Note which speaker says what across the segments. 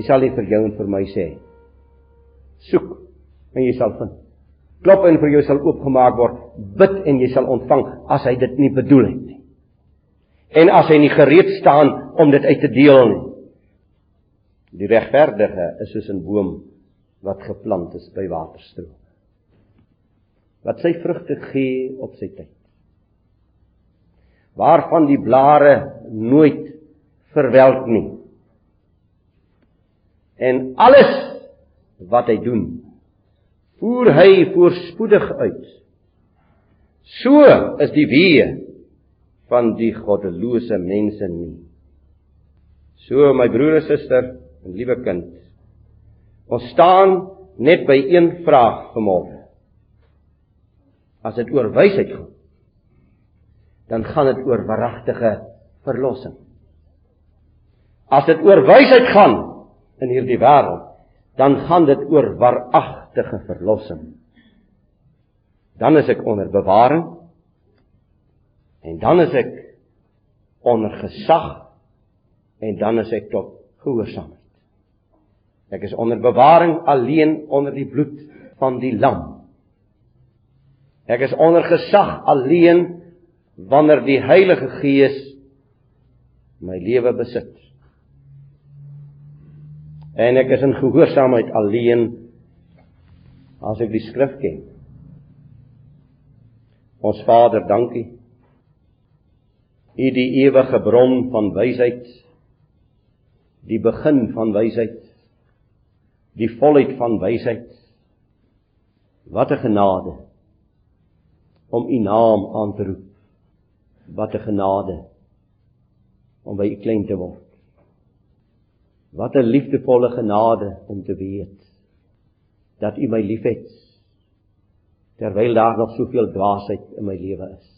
Speaker 1: Hy sal nie vir jou en vir my sê soek en jy sal vind. Klop en vir jou sal oopgemaak word. Bid en jy sal ontvang as hy dit nie bedoel het nie. En as hy nie gereed staan om dit uit te deel nie. Die regverdige is soos 'n boom wat geplant is by waterstroom. Wat sy vrugte gee op sy tyd. Waarvan die blare nooit verwelk nie. En alles wat hy doen, voer hy voorspoedig uit. So is die weë van die goddelose mense nie. So my broer en suster en liewe kind, ons staan net by een vraag vanmôre. As dit oor wysheid gaan, dan gaan dit oor waaragtige verlossing. As dit oor wysheid gaan in hierdie wêreld, dan gaan dit oor waaragtige verlossing. Dan is ek onder bewaring en dan is ek onder gesag en dan is ek tot gehoorsaamheid. Ek is onder bewaring alleen onder die bloed van die lam. Ek is onder gesag alleen wanneer die Heilige Gees my lewe besit. En ek is in gehoorsaamheid alleen as ek die skrif ken. Ons Vader, dankie. U die ewige bron van wysheid, die begin van wysheid, die volheid van wysheid. Wat 'n genade om u naam aan te roep. Wat 'n genade om by u klein te word. Wat 'n liefdevolle genade om te weet dat U my liefhet terwyl daar nog soveel dwaasheid in my lewe is.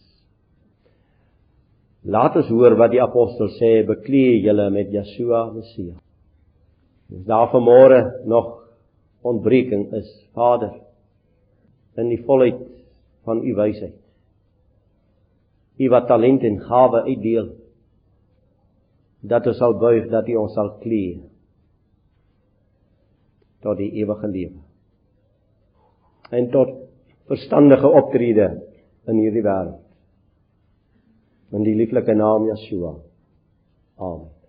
Speaker 1: Laat ons hoor wat die apostel sê, beklee julle met Yeshua Messia. As daar vanmôre nog ontbreking is, Vader, in die volheid van U wysheid. U wat talent en gawe uitdeel dat ons sal buig dat U ons sal klee tot die ewige lewe. En tot verstandige optrede in hierdie wêreld. In die lieflike naam Yeshua. Amen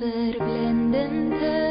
Speaker 1: Verblendendes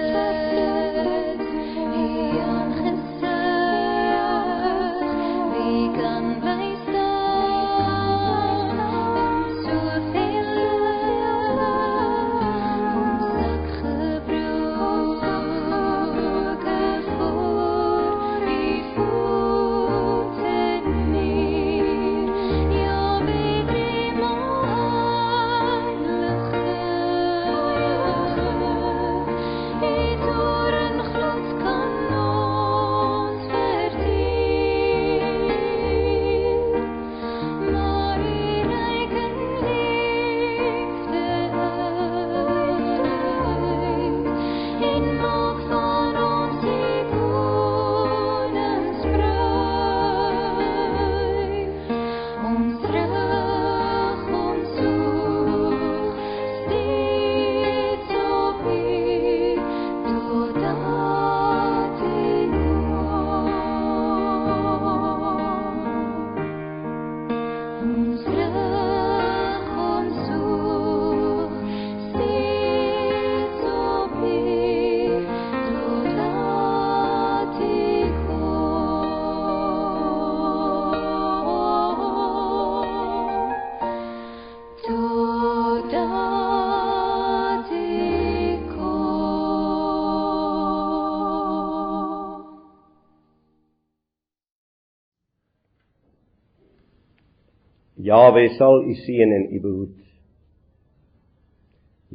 Speaker 2: Jawe sal u seën en u behoed.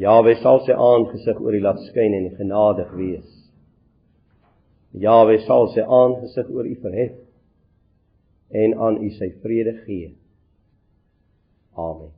Speaker 2: Jawe sal sy aangesig oor u laat skyn en genadig wees. Jawe sal sy aangesig oor u verhef en aan u sy vrede gee. Amen.